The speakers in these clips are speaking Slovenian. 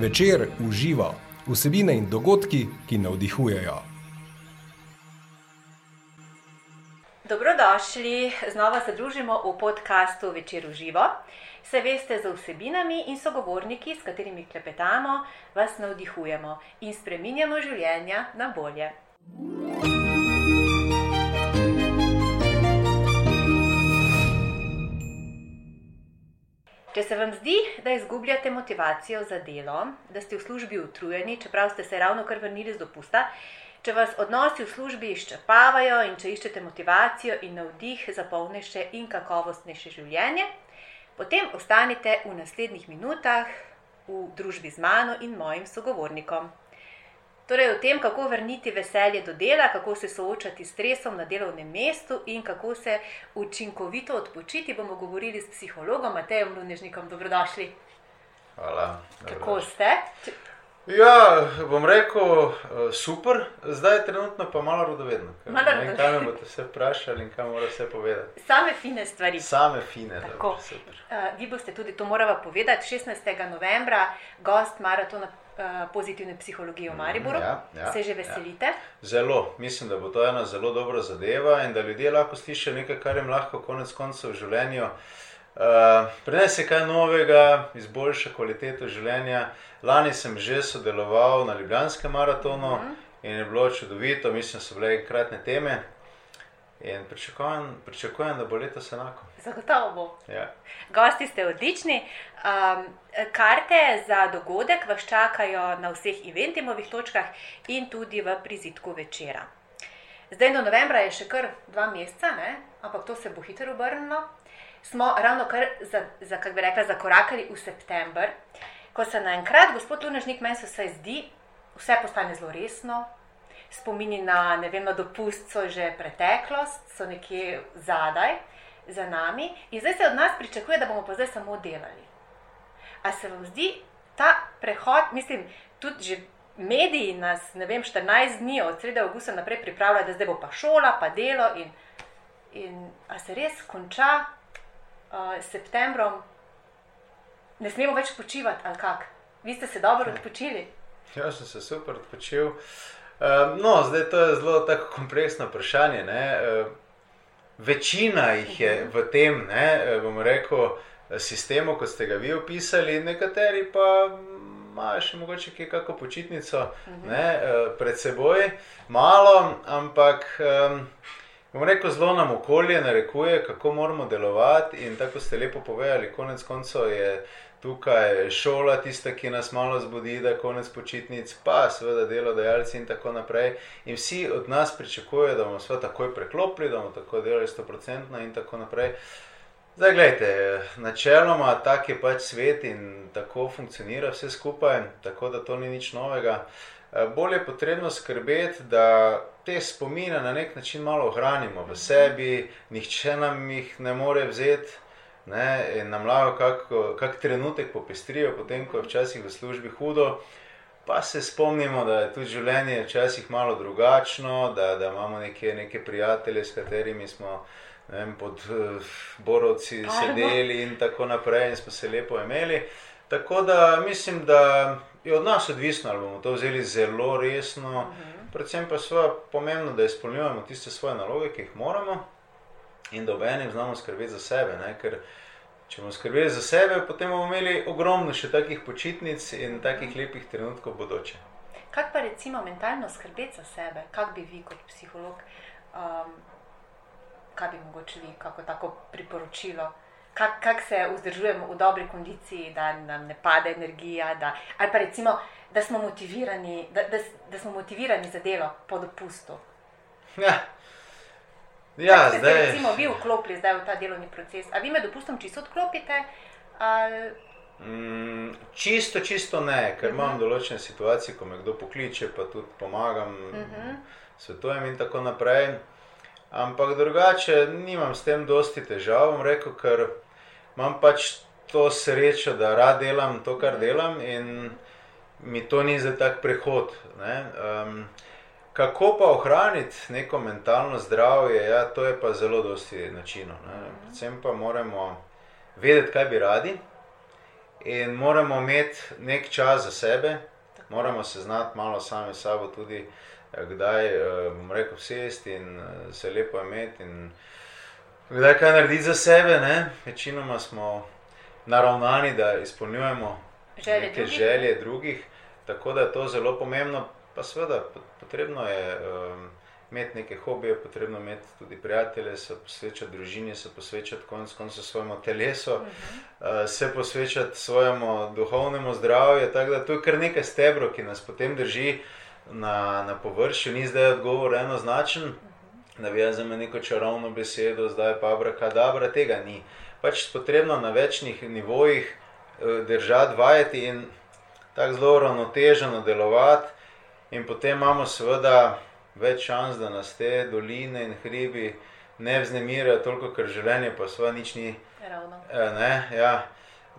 Večer uživa vsebine in dogodki, ki navdihujejo. Dobrodošli, znova se družimo v podkastu Večer uživo. Se veste, za vsebinami in sogovorniki, s katerimi klepetamo, vas navdihujemo in spreminjamo življenja na bolje. Če se vam zdi, da izgubljate motivacijo za delo, da ste v službi utrujeni, čeprav ste se ravno kar vrnili z dopusta, če vas odnosi v službi izčrpavajo in če iščete motivacijo in navdih za polnejše in kakovostnejše življenje, potem ostanite v naslednjih minutah v družbi z mano in mojim sogovornikom. Torej, o tem, kako vrniti veselje do dela, kako se soočati s stresom na delovnem mestu in kako se učinkovito odpočiti, bomo govorili s psihologom Matejem Lunežnikom. Dobrodošli. Hvala. Kako ste? Ja, bom rekel, super, zdaj je trenutno pa malo rodovedno. Malo radovedno. Kaj me boste vse vprašali in kaj mora vse povedati? Same fine stvari. Same fine, Tako. dobro, super. Uh, vi boste tudi, to moramo povedati, 16. novembra, gost maratona pozitivne psihologije v Mariboru. ja, ja, se že ja. veselite? Zelo, mislim, da bo to ena zelo dobra zadeva in da ljudje lahko slišijo nekaj, kar jim lahko konec koncev v življenju uh, prinese kaj novega, izboljša kvaliteto življenja. Lani sem že sodeloval na Ljubljanskem maratonu Mhm. in je bilo čudovito, mislim, so bile enkratne teme. In pričakujem, pričakujem, da bo letos enako. Zagotovo bo. Ja. Gosti ste odlični. Um, karte za dogodek vas čakajo na vseh eventimovih točkah in tudi v prizitku večera. Zdaj do novembra je še kar dva meseca, ne? ampak to se bo hitro obrnilo. Smo ravno kar za, za, kako bi rekla, zakorakali v september, ko se naenkrat, gospod Lunežnik, meni se zdi, vse postane zelo resno. Spomini na, ne vem, na dopust so že preteklost, so nekje zadaj za nami, in zdaj se od nas pričakuje, da bomo pa zdaj samo delali. A se vam zdi ta prehod, mislim, tudi že mediji nas, ne vem, 14 dni od sredi avgusta naprej pripravljajo, da zdaj bo pa šola, pa delo. In, in a se res konča uh, s septembrom, ne smemo več počivati, ali kak? Vi ste se dobro odpočili. Jaz sem se super odpočil. Um, no, zdaj to je zelo tako kompleksno vprašanje. Ne? Večina jih je v tem, ne, bom rekel, sistemu, kot ste ga vi opisali, nekateri pa imajo še mogoče kaj kako počitnico ne, eh, pred seboj, malo, ampak. Bom rekel, zelo nam okolje narekuje, kako moramo delovati. In tako ste lepo povedali, konec koncev je tukaj šola tista, ki nas malo zbudi, da je konec počitnic, pa seveda delodajalci in tako naprej. In vsi od nas pričakujejo, da bomo takoj preklopili, da bomo tako delali 100% in tako naprej. Zdaj, gledajte, načeloma tak je pač svet in tako funkcionira vse skupaj, tako da to ni nič novega. Eh, Bolj je potrebno skrbeti, da te spomine na nek način malo ohranimo v sebi, nihče nam jih ne more vzeti. Ne, in nam lahko kak, kak trenutek popestrijo, potem ko je včasih v službi hudo, pa se spomnimo, da je tudi življenje včasih malo drugačno, da, da imamo neke, neke prijatelje, s katerimi smo vem, pod uh, borovci Pardon. sedeli in tako naprej, in smo se lepo imeli. Tako da mislim, da je od nas odvisno, ali bomo to vzeli zelo resno, predvsem pa je pomembno, da izpolnjujemo tiste svoje naloge, ki jih moramo, in da ob enem znamo skrbeti za sebe. Ne? Ker če bomo skrbeli za sebe, potem bomo imeli ogromno še takih počitnic in takih lepih trenutkov bodoče. Kaj pa recimo mentalno skrbeti za sebe, kak bi vi kot psiholog, um, kaj bi mogoče vi, kako tako priporočilo, kak, kak se vzdržujemo v dobri kondiciji, da nam ne pade energija, da, ali pa recimo, da smo motivirani, da, da, da smo motivirani za delo po dopustu. Ja, Kako ja ste se zdaj. recimo vi vklopili zdaj v ta delovni proces? A vi med dopustom čisto odklopite? Ali, Mm, čisto, čisto ne, ker Mhm. imam določene situacije, ko me kdo pokliče, pa tudi pomagam, Mhm. svetujem in tako naprej. Ampak drugače nimam s tem dosti težav, bom rekel, ker imam pač to srečo, da rad delam to, kar delam in mi to ni za tak prehod. Ne? Um, kako pa ohraniti neko mentalno zdravje, ja, to je pa zelo dosti načinov. ne. Predvsem pa moramo vedeti, kaj bi radi. in moramo imeti nek čas za sebe, moramo se znati malo sami sabo tudi, eh, kdaj eh, bom rekel, sesti in eh, se lepo imeti. In kdaj kaj narediti za sebe, ne? večinoma smo naravnani, da izpolnjujemo Želje neke drugih. želje drugih, tako da je to zelo pomembno. Pa seveda, pot- potrebno je um, imeti neke hobije, potrebno imeti tudi prijatelje, se posvečati družini, se posvečati konec koncev svojemu telesu, uh -huh. uh, se posvečati svojemu duhovnemu zdravju. Tako da to je kar nekaj stebrov, ki nas potem drži na, na površju, ni zdaj odgovor enoznačen. Da bi za me neko čarovno besedo, zdaj pa abrakadabra, tega ni. Pač potrebno na večnih nivojih eh, držati, vajeti in tako zelo ravnoteženo delovati, in potem imamo seveda več šans, da nas te doline in hribi ne vznemirajo, toliko ker življenje pa sva nič ni. Ravno. eh, Ne, ja.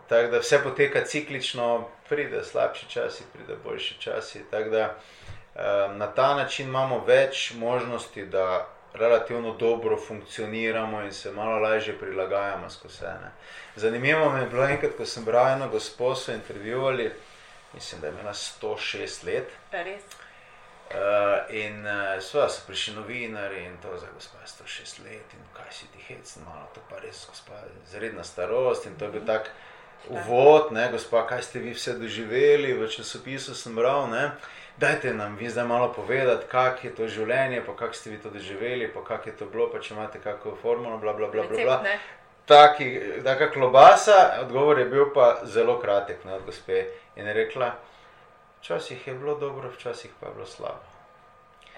Tako da vse poteka ciklično, pride slabši časi, pride boljši časi. Tako da eh, na ta način imamo več možnosti, da relativno dobro funkcioniramo in se malo lažje prilagajamo skozi vse. Zanimivo mi je bilo enkrat, ko sem bral eno gospo, so intervjuvali, mislim, da je imela 106 let. Res. Uh, in uh, seveda so prišli novinari in to za gospa je 106 let in kaj si ti hecno, malo to pa res gospa zredna starost in to je bil tak uvod, ne, gospa, kaj ste vi vse doživeli, v časopisu sem bral, ne, dajte nam vi zdaj malo povedati, kak je to življenje, pa kak ste vi to doživeli, pa kak je to bilo, pa če imate kakšno formulo, bla bla bla bla. bla. Taki, taka klobasa, odgovor je bil pa zelo kratek ne, od gospe in rekla, včasih je bilo dobro, včasih pa je bilo slabo.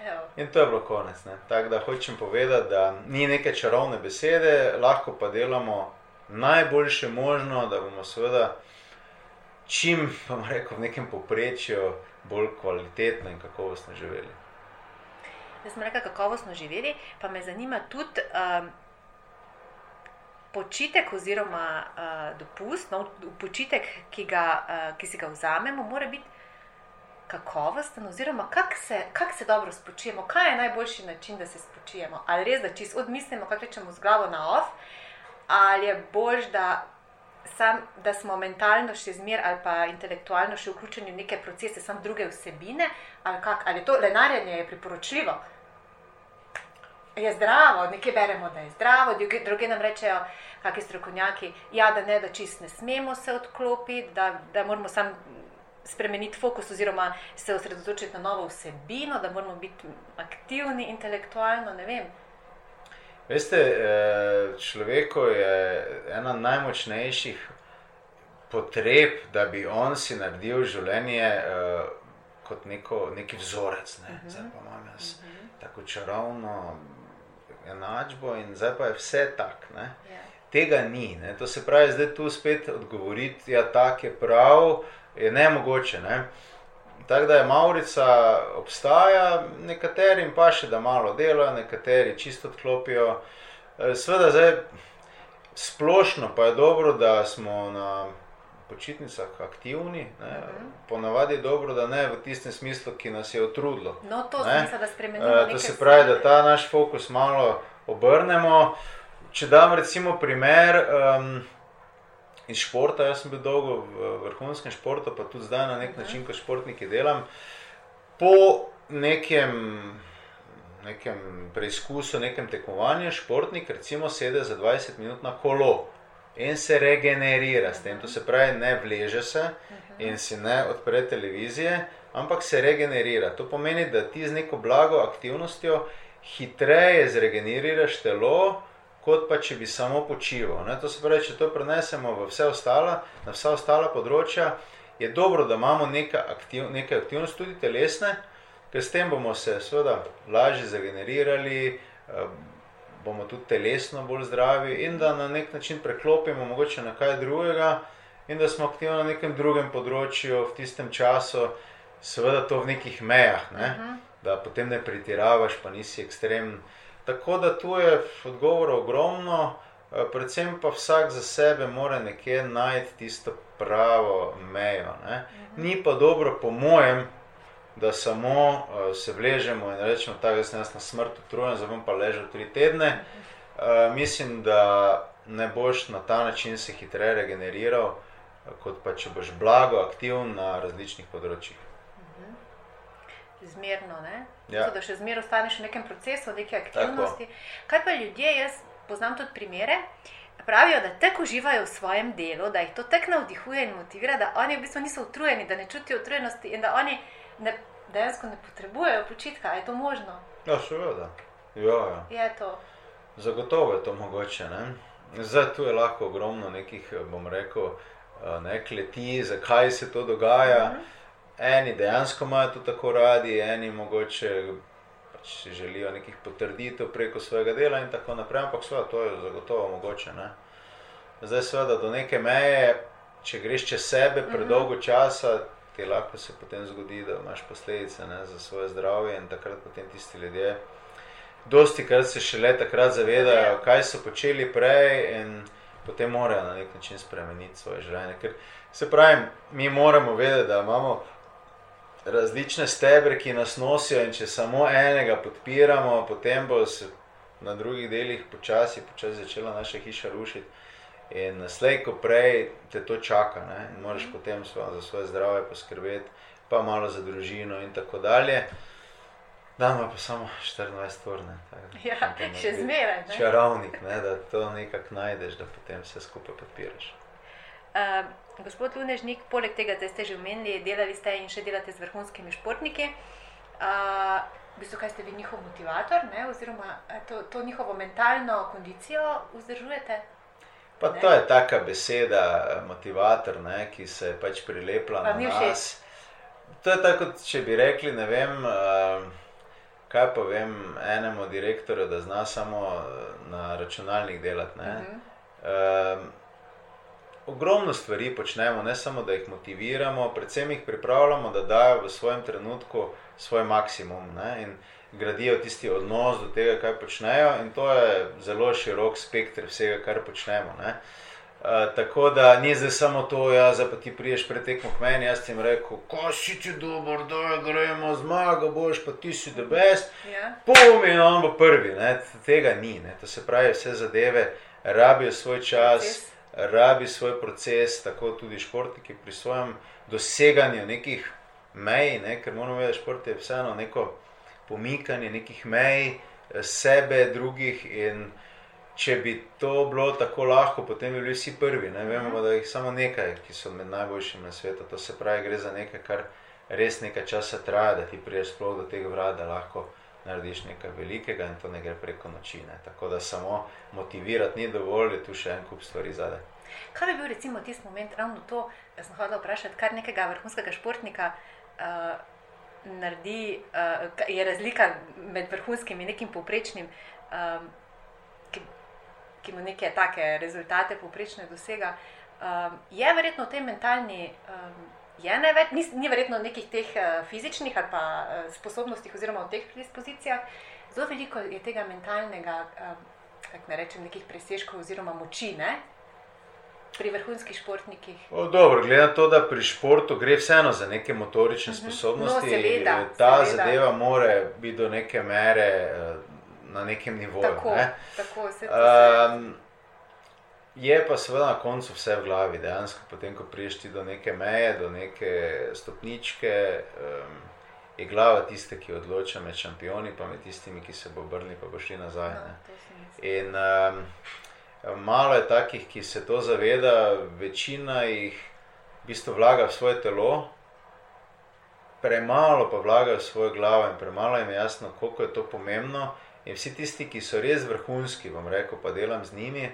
Evo. In to je bilo konec. ne. Tako da hočem povedati, da ni neke čarovne besede, lahko pa delamo najboljše možno, da bomo seveda čim, pa bom rekel, v nekem povprečju bolj kvalitetno in kakovostno živeli. Da smo rekli, kakovostno živeli, pa me zanima tudi um, počitek oziroma uh, dopust, no, počitek, ki, ga, uh, ki si ga vzamemo, mora biti kakovosten, oziroma kako se, kak se dobro spočijemo, kaj je najboljši način, da se spočijemo. Ali res, da čisto odmislimo, kako rečemo z glavo na off, ali je bolj, da, sam, da smo mentalno še zmer ali pa intelektualno še vključeni v neke procese, sam druge vsebine, ali, kak, ali to lenarjenje je priporočljivo. Je zdravo, nekje beremo, da je zdravo, druge, nam rečejo, kakšni strokovnjaki, ja, da ne, da čist ne smemo se odklopiti, da, da moramo sam spremeniti fokus oziroma se osredotočiti na novo vsebino, da moramo biti aktivni intelektualno, ne vem. Veste, eh, človeku je ena najmočnejših potreb, da bi on si naredil življenje eh, kot neko, neki vzorec. Ne? Zdaj pa imam jaz tako čarovno enačbo in zdaj pa je vse tak. Ne? Ja. Tega ni. Ne? To se pravi, zdaj tu spet odgovoriti, da ja, tak je prav, je nemogoče. Ne? Tako da je Maurica obstaja, nekaterim pa še da malo delajo, nekateri čisto odklopijo. Eh, Sveda zdaj splošno pa je dobro, da smo na počitnicah aktivni. Ne? Ponavadi je dobro, da ne v tistem smislu, ki nas je utrudilo. No, to Ne? smisel, da neke To se pravi, da ta naš fokus malo obrnemo. Če dam recimo primer um, iz športa, jaz sem bil dolgo v vrhunskem športu, pa tudi zdaj na nek način kot športniki delam. Po nekem, nekem preizkusu, nekem tekmovanju, športnik recimo sede za 20 minut na kolo in se regenerira s tem. To se pravi, ne vleže se in si ne odpre televizije, ampak se regenerira. To pomeni, da ti z neko blago aktivnostjo hitreje zregeneriraš telo, kot pa če bi samo počival. Ne? To se pravi, če to prenesemo v vse ostala, na vsa ostala področja, je dobro, da imamo neka aktiv, neke aktivnosti, tudi telesne, ker s tem bomo se seveda lažje zregenerirali, bomo tudi telesno bolj zdravi in da na nek način preklopimo mogoče na kaj drugega in da smo aktivni na nekem drugem področju v tistem času, seveda to v nekih mejah, ne? da potem ne pretiravaš, pa nisi ekstremen. Tako da tu je odgovorov ogromno, eh, predvsem pa vsak za sebe mora nekje najti tisto pravo mejo. Ne? Ni pa dobro, po mojem, da samo uh, se vležemo in rečemo, da sem jaz na smrt utrujen, zdaj bom pa ležal tri tedne. Uh, mislim, da ne boš na ta način se hitreje regeneriral, kot pa če boš blago aktiven na različnih področjih. Zmerno, ne? Ja. Zato, da še zmeraj ostaneš v nekem procesu, v neki aktivnosti. Kaj pa ljudje, jaz poznam tudi primere, pravijo, da tako uživajo v svojem delu, da jih to tako navdihuje in motivira, da oni v bistvu niso utrujeni, da ne čutijo utrujenosti in da oni ne, dejansko ne potrebujejo počitka. A je to možno? Ja, seveda. Ja, ja. Je to. Zagotovo je to mogoče. Ne? Zdaj tu je lahko ogromno nekih, bom rekel, eh, ne, kleti, zakaj se to dogaja. Mhm. Eni dejansko imajo to tako radi, eni mogoče pač si želijo nekih potrditev preko svojega dela in tako naprej, ampak seveda to je zagotovo mogoče. Ne? Zdaj, seveda, do neke meje, če greš čez sebe predolgo časa, ti lahko se potem zgodi, da imaš posledice ne, za svoje zdravje in takrat potem tisti ljudje. Dosti krat se šele takrat zavedajo, Zavedajo. kaj so počeli prej, in potem morajo na nek način spremeniti svoje življenje. Ker se pravi, mi moramo vedeti, da imamo različne stebre, ki nas nosijo, in če samo enega podpiramo, potem bo se na drugih delih počasi, počasi začela naša hiša rušiti. In slej, ko prej te to čaka, ne? in moraš potem svoje, za svoje zdravje poskrbeti, pa malo za družino in tako dalje. Dan pa samo 24 ur. ne, tako da Ja, še zmeraj. Čarovnik, ne, da to nekako najdeš, da potem vse skupaj podpiraš. Uh, gospod Lunežnik, poleg tega, da ste že omenili, delali ste in še delate z vrhunskimi športniki. Uh, v bistvu, kaj ste vi njihov motivator, ne? oziroma to, to njihovo mentalno kondicijo vzdržujete? Pa Ne. to je taka beseda, eh, motivator, ne, ki se je pač prilepila Vam na nas. To je tako, če bi rekli, ne vem, uh, kaj pa vem enemu direktorju, da zna samo eh, na računalnik delati. Ne. Mhm. Um, ogromno stvari počnemo, ne samo da jih motiviramo, predvsem jih pripravljamo, da dajo v svojem trenutku svoj maksimum ne, in gradijo tisti odnos do tega, kaj počnejo, in to je zelo širok spektr vsega, kar počnemo. Ne. Uh, tako da ni zdaj samo to, ja, zdaj pa ti priješ pred tekmo k meni, jaz ti jim rekel, ko si ti dober, da gremo, zmaga boš, pa ti si the best. Ja. Pum in on bo prvi, ne? tega ni. Ne? To se pravi, vse zadeve rabijo svoj čas, Proces. rabi svoj proces, tako tudi športniki pri svojem doseganju nekih mej, ne? ker moramo vedeti, šport je vseeno neko pomikanje nekih mej, eh, sebe, drugih. In če bi to bilo tako lahko, potem bi bili vsi prvi. Ne? Vemo, pa, da jih samo nekaj, ki so med najboljšimi na svetu. To se pravi, gre za nekaj, kar res nekaj časa traja, da ti priješ sploh do tega vrat, da lahko narediš nekaj velikega in to ne gre preko noči. Ne? Tako da samo motivirati ni dovolj, je tu še en kup stvari zadaj. Kaj bi bil recimo tisti moment, ravno to, da sem hodila vprašati, kar nekega vrhunskega športnika uh, naredi, uh, je razlika med vrhunskim in nekim povprečnim, um, ki, ki mu neke take rezultate povprečne dosega. Um, je verjetno v tej mentalni, um, je največ, ni, ni verjetno nekih teh uh, fizičnih ali pa uh, sposobnostih oziroma v teh predispozicijah, zelo veliko je tega mentalnega, um, kako ne rečem, nekih presežkov oziroma moči, ne? Pri vrhunskih športnikih. O, dobro, glede na to, da pri športu gre vseeno za neke motorične Mhm. sposobnosti, No, seveda, ta seveda. zadeva more biti do neke mere eh, na nekem nivoju. Tako, Ne? tako se to um, je pa seveda na koncu vse v glavi, dejansko, potem, ko priješ ti do neke meje, do neke stopničke, um, je glava tista, ki odloča med šampioni, pa med tistimi, ki se bo obrnili, pa bo šli nazaj. no. In um, malo je takih, ki se to zaveda, večina jih v bistvu vlaga v svoje telo, premalo pa vlagajo v svojo glavo in premalo jim je jasno, koliko je to pomembno. In vsi tisti, ki so res vrhunski, bom rekel, pa delam z njimi,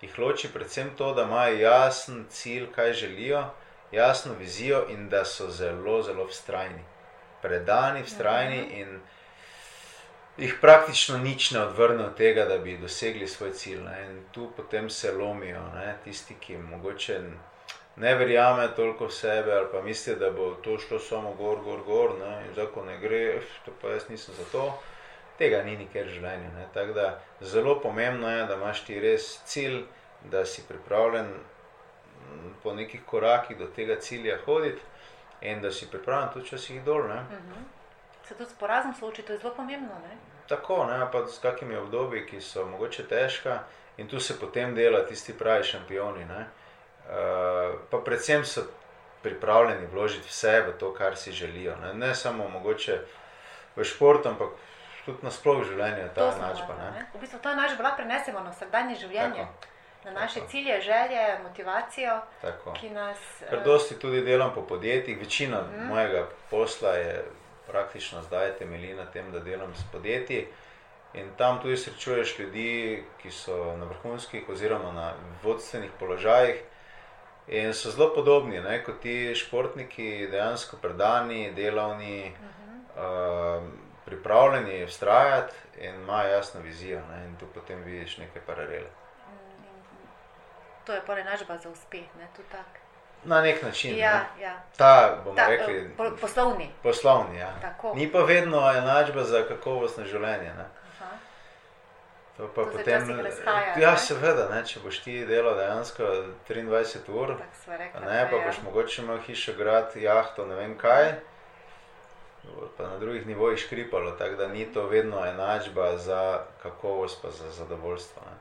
jih loči predvsem to, da imajo jasen cilj, kaj želijo, jasno vizijo in da so zelo, zelo vztrajni. Predani, vztrajni in jih praktično nič ne odvrne od tega, da bi dosegli svoj cilj. Ne? In tu potem se lomijo ne? tisti, ki mogoče ne verjamejo toliko v sebe ali pa mislijo, da bo to šlo samo gor, gor, gor ne? in zakon ne gre, "Ef, to pa jaz nisem za to. Tega ni nikjer v življenju. ne. Tako da zelo pomembno je, da imaš ti res cilj, da si pripravljen mm, po nekih korakih do tega cilja hoditi in da si pripravljen tudi včasih dol. Ne? Mhm. Se tudi s porazom soočiti, to je zelo pomembno. Ne? Tako, ne, pa s kakimi obdobji, ki so mogoče težka, in tu se potem dela tisti pravi šampioni. Ne. Uh, pa predvsem so pripravljeni vložiti vse v to, kar si želijo. Ne, ne samo mogoče v športu, ampak tudi nasplošno v življenju je ta enačba. V bistvu to enačbo lahko prenesemo na vsakdanje življenje, Tako. na naše Tako. cilje, želje, motivacijo, Tako. ki nas. eh, Ker dosti tudi delam po podjetjih, večina mm. mojega posla je praktično zdaj temelji na tem, da delam s podjetji. In tam tudi srečuješ ljudi, ki so na vrhunskih oziroma na vodstvenih položajih. In so zelo podobni ne, kot ti športniki, dejansko predani, delavni, uh -huh. uh, pripravljeni vztrajati in imajo jasno vizijo. Ne, in tu potem vidiš neke paralele. To je pa enačba za uspeh, ne tudi tak. Na nek način. Ja, ne. ja. Ta, bomo Ta, rekli, eh, po- poslovni. poslovni. Ja. Tako. Ni pa vedno enačba za kakovostno življenje. Ne. Aha. To pa To potem, razhaja, ja, ne? seveda, ne, če boš ti delal dejansko 23 ur, rekla. ne, pa ja. boš mogoče imel hišo, grad, jahto, ne vem kaj, pa na drugih nivojih škripalo, tako da ni to vedno enačba za kakovost, pa za zadovoljstvo. Ne.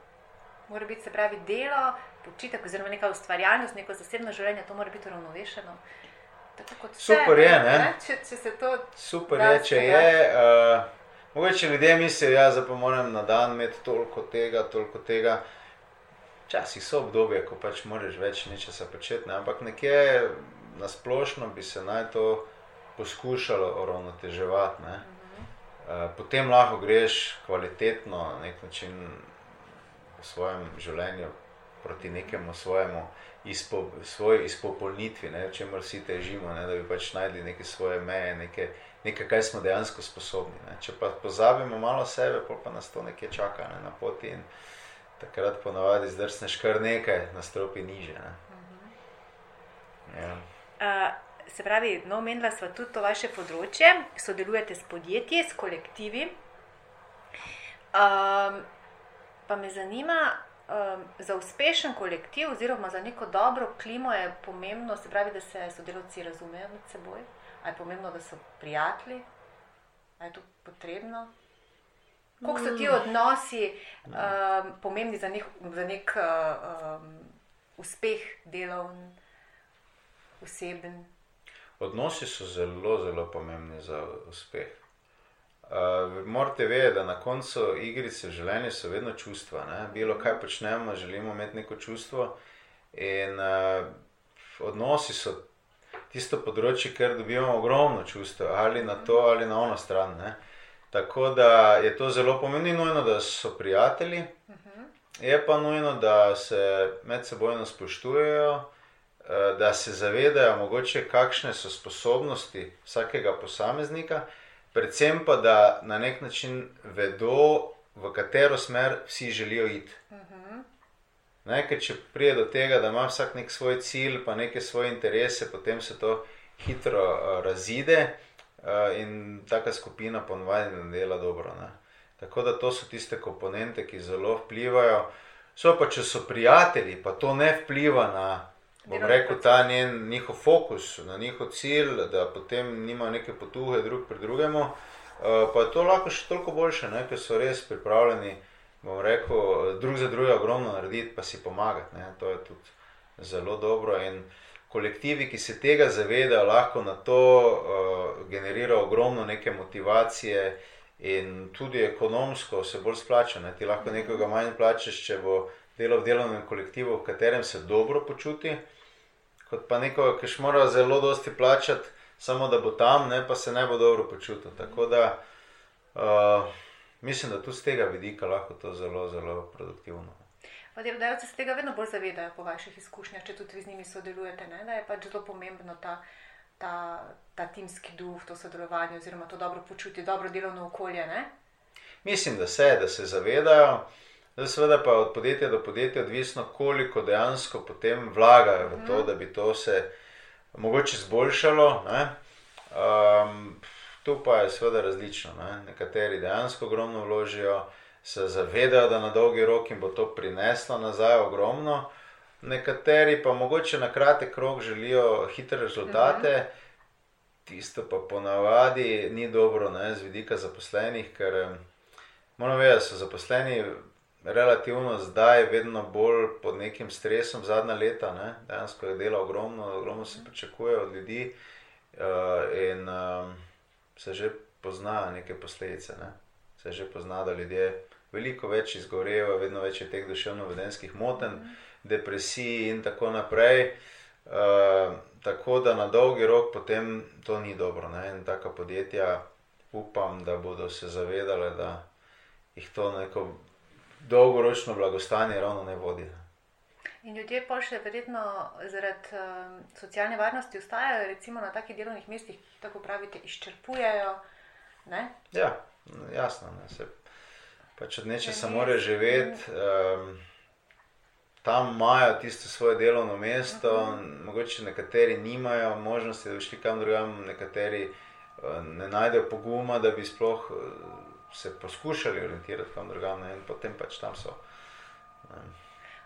Mora biti se pravi delo, počitek, oziroma neka ustvarjalnost, neko zasebno življenje, to mora biti uravnovešeno. Super je, ne? Če, če se to. Super je, če je. Uh, mogoče ljudje mislijo, da ja, pa moram na dan imeti toliko tega, toliko tega. Včasih so obdobja, ko pač moraš več nečesa početi, ne? ampak nekje na splošno bi se naj to poskušalo uravnoteževati. Ne? Uh, potem lahko greš kvalitetno na nek način v svojem življenju proti nekemu svojemu izpo, svoji izpopolnitvi, ne, čemer vsi težimo, ne, da bi pač najdli neke svoje meje, neke, nekaj, kaj smo dejansko sposobni. Ne. Če pa pozabimo malo sebe, pa nas to nekje čaka ne, na poti in takrat ponavadi zdrsneš kar nekaj na stropi niže. Ne. Ja. Uh, se pravi, no, omenila sva tudi to vaše področje, sodelujete s podjetji, s kolektivi. Um, pa me zanima, um, za uspešen kolektiv, oziroma za neko dobro klimo, je pomembno, se pravi, da se sodelavci razumejo med seboj, ali je pomembno, da so prijatelji, ali je to potrebno. Kako so ti odnosi um, pomembni za nek, za nek um, uspeh, delovni, oseben? Odnosi so zelo, zelo pomembni za uspeh. Uh, morate vedeti, da na koncu igrice v življenju so vedno čustva. Ne? Bilo kaj počnemo, želimo imeti neko čustvo. In uh, odnosi so tisto področje, kjer dobivamo ogromno čustev, ali na to, ali na ono stran. Ne? Tako da je to zelo pomembno, nujno, da so prijatelji, je pa nujno, da se medsebojno spoštujejo, eh, da se zavedajo, mogoče, kakšne so sposobnosti vsakega posameznika, predvsem pa, da na nek način vedo, v katero smer vsi želijo iti. Ne, ker če pride do tega, da ima vsak nek svoj cilj, pa neke svoje interese, potem se to hitro uh, razide uh, in taka skupina ponovadi ne dela dobro. Ne. Tako da to so tiste komponente, ki zelo vplivajo. So pa, če so prijatelji, pa to ne vpliva na, bom rekel, ta njen, njihov fokus, na njihov cilj, da potem nima neke potuhe drug pred drugemu, uh, pa je to lahko še toliko boljše, ne, ker so res pripravljeni bom rekel, drug za drugega ogromno narediti, pa si pomagati. Ne? To je tudi zelo dobro. In kolektivi, ki se tega zavedajo, lahko na to uh, generirajo ogromno neke motivacije in tudi ekonomsko se bolj splača. Ne? Ti lahko nekoga manj plačeš, če bo delal v delovnem kolektivu, v katerem se dobro počuti, kot pa nekoga, ki še mora zelo dosti plačati, samo da bo tam, ne pa se ne bo dobro počutil. Tako da. Uh, Mislim, da tudi z tega vidika lahko to zelo, zelo produktivno. Pa delodajalci se tega vedno bolj zavedajo po vaših izkušnjah, če tudi vi z njimi sodelujete, ne? da je pač zelo pomembno ta, ta, ta timski duh, to sodelovanje, oziroma to dobro počutje, dobro delovno okolje. Ne? Mislim, da se, da se zavedajo. Zdaj, seveda pa od podjetja do podjetja odvisno, koliko dejansko potem vlagajo v to, da bi to se mogoče zboljšalo. Um, tu pa je seveda različno. Ne? Nekateri dejansko ogromno vložijo, se zavedajo, da na dolgi rok jim bo to prineslo nazaj ogromno, nekateri pa mogoče na kratek rok želijo hitre rezultate. -huh. Tisto pa ponavadi ni dobro ne, z vidika zaposlenih, ker moram vedeti, da so zaposleni relativno zdaj vedno bolj pod nekim stresom zadnja leta. Ne? Dejansko je dela ogromno, ogromno se pričakuje od ljudi uh, in um, se že poznajo neke posledice. Ne? Se že pozna, da ljudje veliko več izgorevajo, vedno več je teh duševno-vedenskih motenj, mm. depresij in tako naprej. Uh, tako da na dolgi rok potem to ni dobro. Ne? In taka podjetja upam, da bodo se zavedale, da jih to neko dolgoročno blagostanje ravno ne vodi. In ljudje pa še verjetno zaradi uh, socialne varnosti ostajajo recimo, na takih delovnih mestih, tako pravite, izčrpujejo. Ne? Ja, jasno. Ne, se, pač od nečesa morajo živeti. Um, Tam imajo tisto svoje delovno mesto, uh mhm. -huh. mogoče nekateri nimajo možnosti, da bi šli kam drugam, nekateri uh, ne najdejo poguma, da bi sploh uh, se poskušali orientirati kam drugam, ne? in potem pač tam so.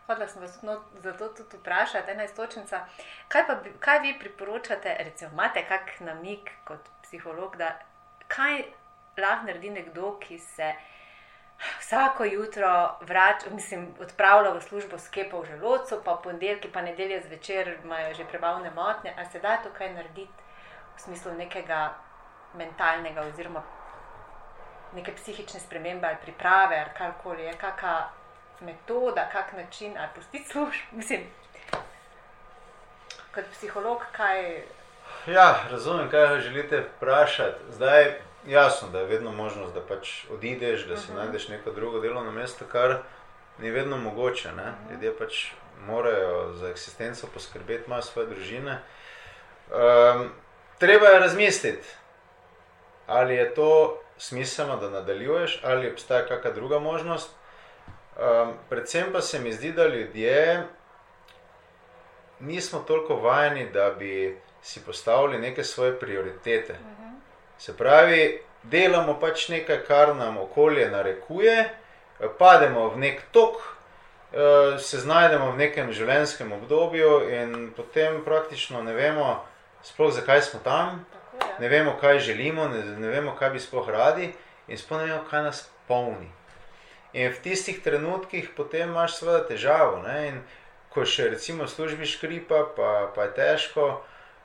Hodla sem vas no, zato tudi vprašati, ena istočnica. Kaj, pa, kaj vi priporočate, recimo, imate kak namik kot psiholog, da kaj lahko naredi nekdo, ki se vsako jutro vrač, mislim, odpravlja v službo s kepo v želodcu, pa ponedeljki, pa nedelje zvečer imajo že prebavne motnje, a se da tukaj narediti v smislu nekega mentalnega oziroma neke psihične spremembe ali priprave, ali karkoli je, kakšna metoda, kak način, ali pustiti službo. Mislim, kot psiholog, kaj. Ja, razumem, kaj želite vprašati. Zdaj, jasno, da je vedno možnost, da pač odideš, da si uh mhm. -huh. najdeš neko drugo delovno mesto, kar ni vedno mogoče. Uh mhm. -huh. Ljudje pač morajo za eksistenco poskrbeti, imajo svoje družine. Um, treba je razmisliti, ali je to smiselno, da nadaljuješ, ali obstaja kakšna druga možnost. Um, predvsem pa se mi zdi, da ljudje nismo toliko vajeni, da bi si postavili neke svoje prioritete. Mhm. Se pravi, delamo pač nekaj, kar nam okolje narekuje, pademo v nek tok, uh, se znajdemo v nekem življenjskem obdobju, in potem praktično ne vemo, sploh zakaj smo tam ne vemo, kaj želimo, ne, ne vemo, kaj bi sploh radi, in sploh ne vemo, kaj nas polni. In v tistih trenutkih potem imaš seveda težavo. Ne? In ko še recimo službi škripa, pa, pa je težko,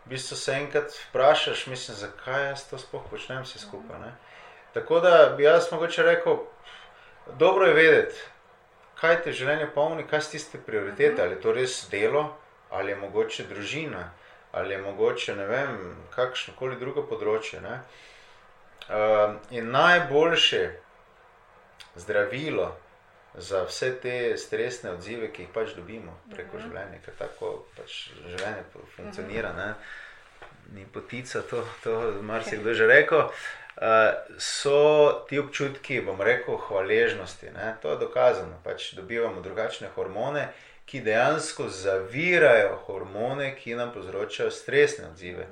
v bistvu se enkrat vprašaš, mislim, zakaj jaz to sploh počnem vse skupaj. Ne? Tako da bi jaz mogoče rekel, dobro je vedeti, kaj te življenje polni, kaj so tiste prioritete, ali je to res delo, ali je mogoče družina ali je mogoče ne vem, kakšno koli drugo področje. Uh, in najboljše zdravilo za vse te stresne odzive, ki jih pač dobimo preko uh mhm. -huh. življenja, ker tako pač življenje funkcionira. Uh -huh. Ni potica, to, to marsikdo že rekel. Uh, so ti občutki, bom rekel, hvaležnosti. Ne? To je dokazano. Pač dobivamo drugačne hormone, ki dejansko zavirajo hormone, ki nam povzročajo stresne odzive.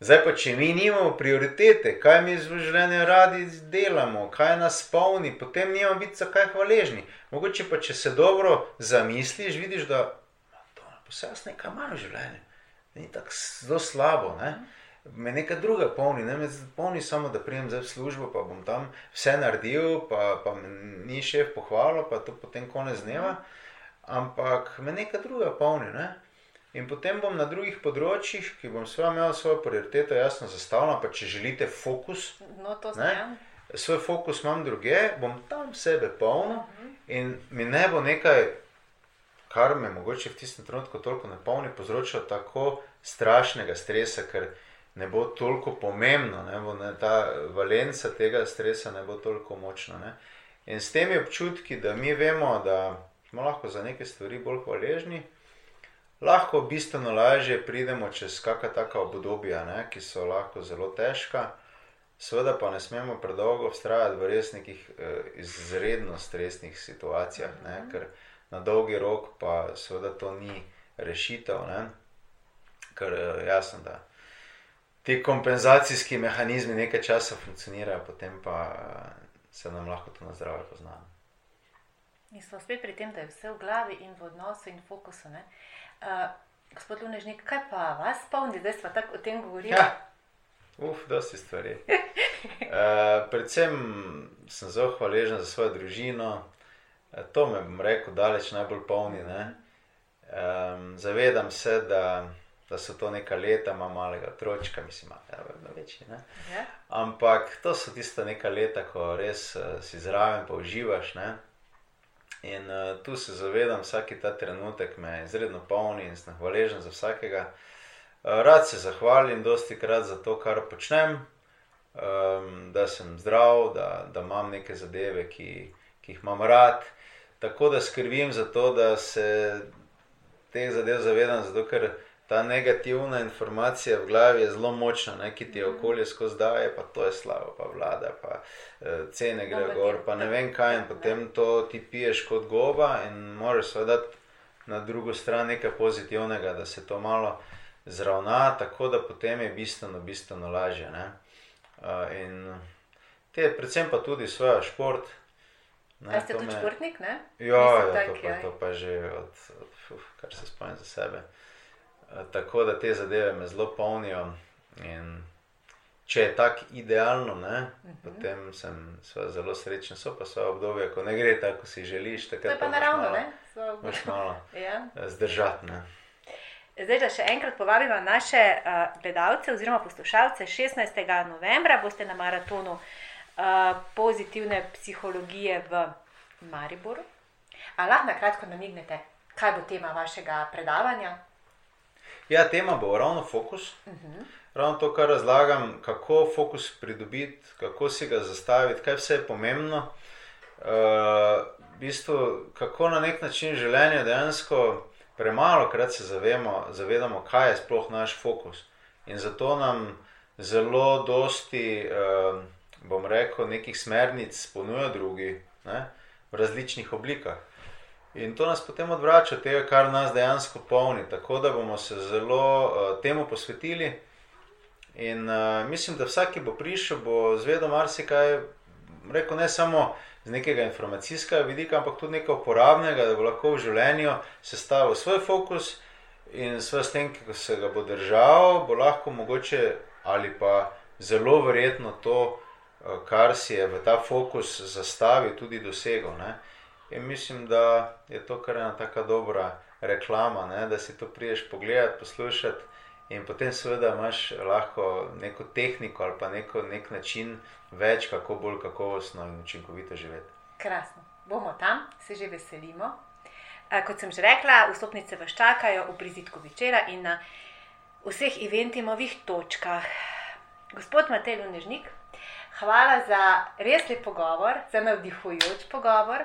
Zdaj pa, če mi nimamo prioritete, kaj mi v življenju radi delamo, kaj nas polni, potem nimamo biti za kaj hvaležni. Mogoče pa, če se dobro zamisliš, vidiš, da vse jaz nekaj malo življenja, ni tako zelo slabo. Ne? Me nekaj druga polni, ne me polni samo, da prijem za službo, pa bom tam vse naredil, pa, pa ni šef pohvalil, pa to potem konec dneva. Mhm ampak me nekaj druga polni. Ne? In potem bom na drugih področjih, ki bom svoj imel svojo prioriteto jasno zastavljeno, pa če želite fokus. No, ne, svoj fokus imam druge, bom tam sebe polnil uh -huh. in mi ne bo nekaj, kar me mogoče v tistem trenutku toliko ne polni, povzročilo tako strašnega stresa, ker ne bo toliko pomembno, ne bo ne, ta valenca tega stresa ne bo toliko močna. Ne? In s temi občutki, da mi vemo, da smo lahko za neke stvari bolj hvaležni, lahko bistveno lažje pridemo čez kakšna taka obdobja, ne, ki so lahko zelo težka. Seveda pa ne smemo predolgo vztrajati v res nekih eh, izredno stresnih situacijah, ne, mhm. ker na dolgi rok pa seveda to ni rešitev. Ne, ker eh, jasno, da ti kompenzacijski mehanizmi nekaj časa funkcionirajo, potem pa eh, se nam lahko to na zdravje poznamo. In smo spet pri tem, da je vse v glavi in v odnosu in fokusu. Uh, gospod Lunežnik, kaj pa vas spomni, da smo tako o tem govorili? Ja. Uf, dosti stvari. Uh, predvsem sem zelo hvaležen za svojo družino, To me, bom rekel, daleč najbolj polni. Um, zavedam se, da, da so to neka leta, ima malega otročka, mislim, da je vedno večji. Ja. Ampak to so tiste neka leta, ko res uh, si zraven, pa uživaš. Ne? In uh, tu se zavedam, vsak ta trenutek me izredno polni in sem hvaležen za vsakega. Uh, rad se zahvalim, dosti krat za to, kar počnem, um, da sem zdrav, da, da imam neke zadeve, ki, ki jih imam rad. Tako da skrbim za to, da se teh zadev zavedam, zato ker ta negativna informacija v glavi je zelo močna, ne, ki ti je okolje skozi daje, pa to je slabo, pa vlada, pa uh, cene gre gor, pa ne vem kaj. In potem to ti piješ kot goba in moraš seveda na drugo stran nekaj pozitivnega, da se to malo zravna, tako da potem je bistveno, bistveno lažje. Uh, in te, predvsem pa tudi svoje šport. Ne, ste tudi me... športnik? Ne? Ja, ja, to, pa, to pa že od, od uf, kar se spomnim za sebe. Uh, tako da te zadeve me zelo polnijo. In če je tako idealno, ne, uh mhm. -huh. potem sem zelo srečen. So pa so obdobje, ko ne gre tako, kot si želiš. To je pa naravno, malo, ne? Malo ja. Zdržati. Zdaj, da še enkrat povabimo naše uh, gledalce oziroma poslušalce, 16. novembra boste na maratonu uh, pozitivne psihologije v Mariboru. Ali lahko na kratko namignete, kaj bo tema vašega predavanja? Ja, tema bo ravno fokus. Uh mhm. -huh. Ravno to, kar razlagam, kako fokus pridobiti, kako si ga zastaviti, kaj vse je pomembno. Uh, v bistvu, kako na nek način življenje dejansko premalo krat se zavemo, zavedamo, kaj je sploh naš fokus. In zato nam zelo dosti, uh, bom rekel, nekih smernic ponuja drugi ne, v različnih oblikah. In to nas potem odvrača od tega, kar nas dejansko polni. Tako da bomo se zelo uh, temu posvetili. In uh, mislim, da vsak, ki bo prišel, bo zvedel marsikaj, rekel ne samo z nekega informacijskega vidika, ampak tudi nekaj uporabnega, da bo lahko v življenju sestavil svoj fokus in s tem, ki se ga bo držal, bo lahko mogoče ali pa zelo verjetno to, eh, kar si je v ta fokus zastavil, tudi dosegel. Ne? In mislim, da je to kar ena tako dobra reklama, ne? da si to priješ pogledati, poslušati. In potem, seveda, imaš lahko neko tehniko ali pa neko, nek način več, kako bolj kakovostno in učinkovito živeti. Krasno, bomo tam, se že veselimo. Kot sem že rekla, vstopnice vas čakajo v prizitku večera in na vseh eventovih točkah. Gospod Matej Lunežnik, hvala za res lep pogovor, za navdihujoč pogovor.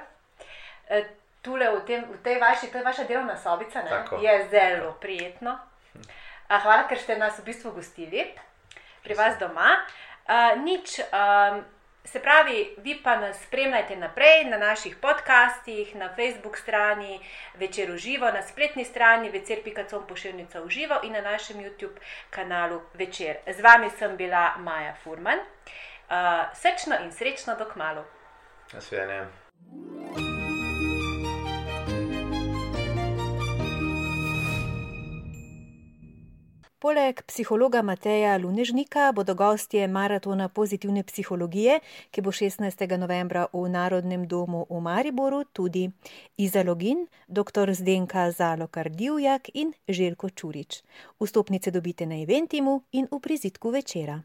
E, tule v, tem, v tej vaši, to je vaša delovna sobica, je zelo prijetno. Hvala, ker ste nas v bistvu gostili pri vas doma. Uh, nič, um, se pravi, vi pa nas spremljate naprej na naših podcastih, na Facebook strani Večer v živo, na spletni strani večer.com pošiljnica v živo in na našem YouTube kanalu Večer. Z vami sem bila Maja Furman. Uh, srčno in srečno dok malo. Nasvidenje. Poleg psihologa Mateja Lunežnika bodo gostje maratona pozitivne psihologije, ki bo 16. novembra v Narodnem domu v Mariboru, tudi Iza Login, dr. Zdenka Zalokar Divjak in Željko Čurič. Vstopnice dobite na eventimu in v prizitku večera.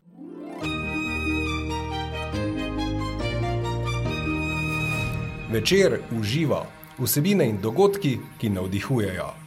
Večer uživa vsebine in dogodki, ki navdihujejo.